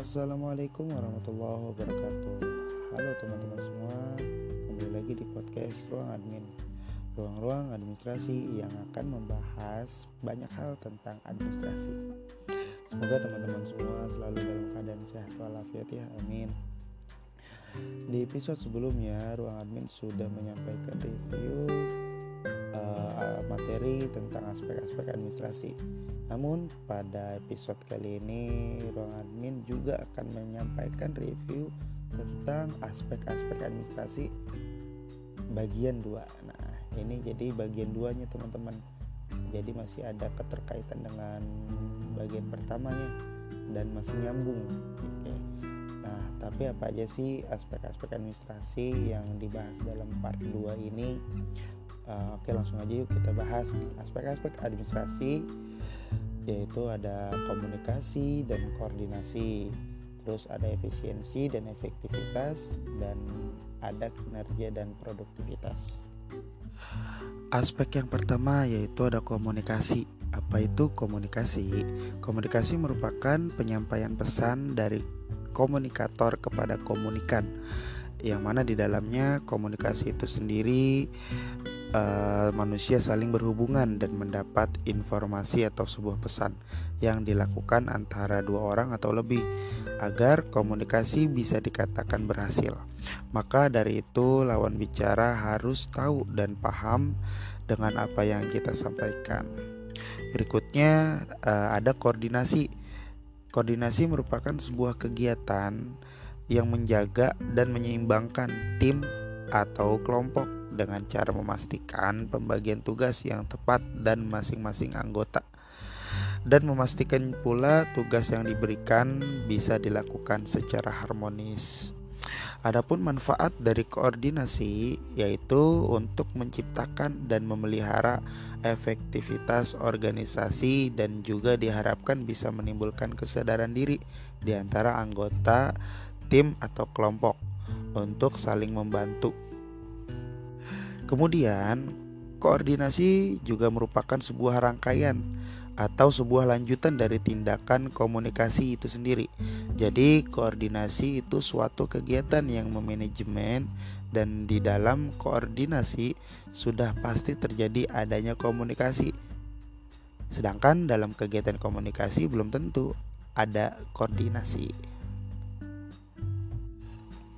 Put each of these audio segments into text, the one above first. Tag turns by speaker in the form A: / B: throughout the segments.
A: Assalamualaikum warahmatullahi wabarakatuh. Halo teman-teman semua Kembali lagi di podcast Ruang Admin. Ruang-ruang administrasi yang akan membahas banyak hal tentang administrasi. Semoga teman-teman semua selalu dalam keadaan sehat walafiat ya Amin. Di episode sebelumnya Ruang Admin sudah menyampaikan review uh, materi tentang aspek-aspek administrasi namun pada episode kali ini ruang admin juga akan menyampaikan review tentang aspek-aspek administrasi bagian 2. Nah, ini jadi bagian 2-nya teman-teman. Jadi masih ada keterkaitan dengan bagian pertamanya dan masih nyambung. Oke. Nah, tapi apa aja sih aspek-aspek administrasi yang dibahas dalam part 2 ini? Uh, oke, langsung aja yuk kita bahas aspek-aspek administrasi yaitu ada komunikasi dan koordinasi. Terus ada efisiensi dan efektivitas dan ada kinerja dan produktivitas. Aspek yang pertama yaitu ada komunikasi. Apa itu komunikasi? Komunikasi merupakan penyampaian pesan dari komunikator kepada komunikan. Yang mana di dalamnya komunikasi itu sendiri uh, manusia saling berhubungan dan mendapat informasi atau sebuah pesan yang dilakukan antara dua orang atau lebih agar komunikasi bisa dikatakan berhasil. Maka dari itu lawan bicara harus tahu dan paham dengan apa yang kita sampaikan. Berikutnya uh, ada koordinasi. Koordinasi merupakan sebuah kegiatan yang menjaga dan menyeimbangkan tim atau kelompok dengan cara memastikan pembagian tugas yang tepat dan masing-masing anggota dan memastikan pula tugas yang diberikan bisa dilakukan secara harmonis. Adapun manfaat dari koordinasi yaitu untuk menciptakan dan memelihara efektivitas organisasi dan juga diharapkan bisa menimbulkan kesadaran diri di antara anggota tim atau kelompok untuk saling membantu Kemudian, koordinasi juga merupakan sebuah rangkaian atau sebuah lanjutan dari tindakan komunikasi itu sendiri. Jadi, koordinasi itu suatu kegiatan yang memanajemen dan di dalam koordinasi sudah pasti terjadi adanya komunikasi. Sedangkan dalam kegiatan komunikasi belum tentu ada koordinasi.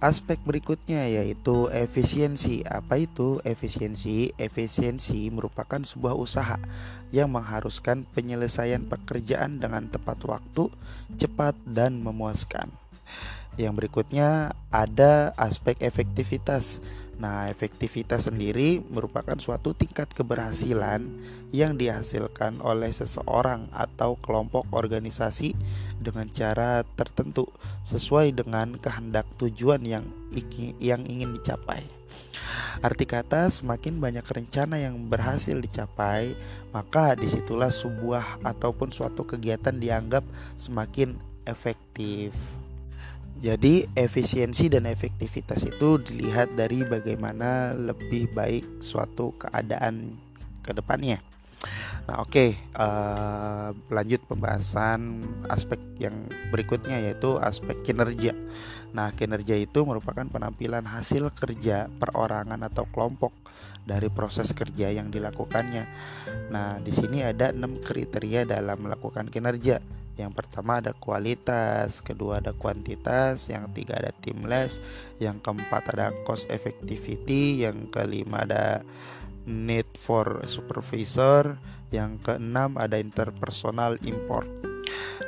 A: Aspek berikutnya yaitu efisiensi. Apa itu efisiensi? Efisiensi merupakan sebuah usaha yang mengharuskan penyelesaian pekerjaan dengan tepat waktu, cepat, dan memuaskan. Yang berikutnya ada aspek efektivitas. Nah, efektivitas sendiri merupakan suatu tingkat keberhasilan yang dihasilkan oleh seseorang atau kelompok organisasi dengan cara tertentu sesuai dengan kehendak tujuan yang yang ingin dicapai. Arti kata semakin banyak rencana yang berhasil dicapai, maka di situlah sebuah ataupun suatu kegiatan dianggap semakin efektif. Jadi efisiensi dan efektivitas itu dilihat dari bagaimana lebih baik suatu keadaan ke depannya. Nah, oke, okay, uh, eh, lanjut pembahasan aspek yang berikutnya yaitu aspek kinerja. Nah, kinerja itu merupakan penampilan hasil kerja perorangan atau kelompok dari proses kerja yang dilakukannya. Nah, di sini ada enam kriteria dalam melakukan kinerja yang pertama ada kualitas, kedua ada kuantitas, yang tiga ada teamless, yang keempat ada cost effectivity, yang kelima ada need for supervisor, yang keenam ada interpersonal import.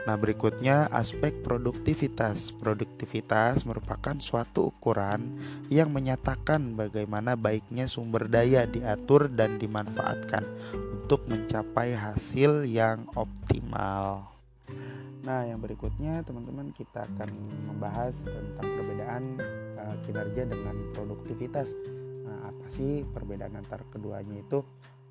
A: Nah, berikutnya aspek produktivitas. Produktivitas merupakan suatu ukuran yang menyatakan bagaimana baiknya sumber daya diatur dan dimanfaatkan untuk mencapai hasil yang optimal. Nah, yang berikutnya teman-teman kita akan membahas tentang perbedaan uh, kinerja dengan produktivitas. Nah, apa sih perbedaan antara keduanya itu?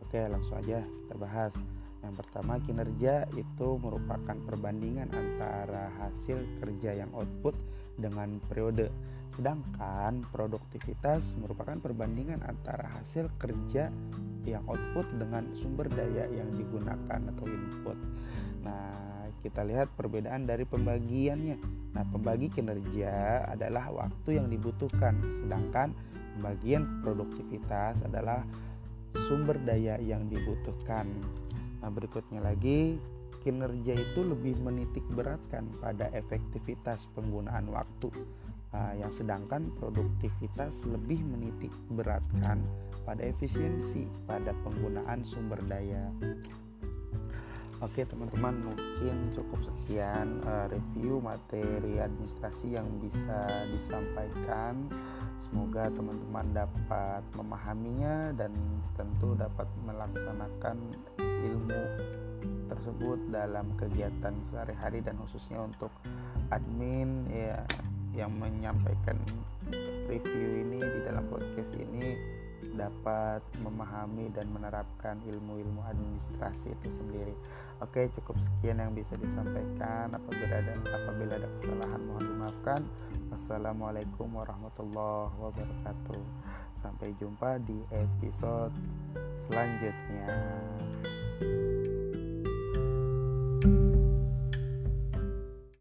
A: Oke, langsung aja kita bahas. Yang pertama, kinerja itu merupakan perbandingan antara hasil kerja yang output dengan periode. Sedangkan produktivitas merupakan perbandingan antara hasil kerja yang output dengan sumber daya yang digunakan atau input. Nah, kita lihat perbedaan dari pembagiannya Nah, pembagi kinerja adalah waktu yang dibutuhkan, sedangkan pembagian produktivitas adalah sumber daya yang dibutuhkan. Nah, berikutnya lagi, kinerja itu lebih menitik beratkan pada efektivitas penggunaan waktu. Nah, yang sedangkan produktivitas lebih menitik beratkan pada efisiensi pada penggunaan sumber daya. Oke teman-teman mungkin cukup sekian uh, review materi administrasi yang bisa disampaikan. Semoga teman-teman dapat memahaminya dan tentu dapat melaksanakan ilmu tersebut dalam kegiatan sehari-hari dan khususnya untuk admin ya yang menyampaikan review ini di dalam podcast ini dapat memahami dan menerapkan ilmu-ilmu administrasi itu sendiri. Oke, cukup sekian yang bisa disampaikan. Apabila ada apabila ada kesalahan mohon dimaafkan. Wassalamualaikum warahmatullahi wabarakatuh. Sampai jumpa di episode selanjutnya. thank you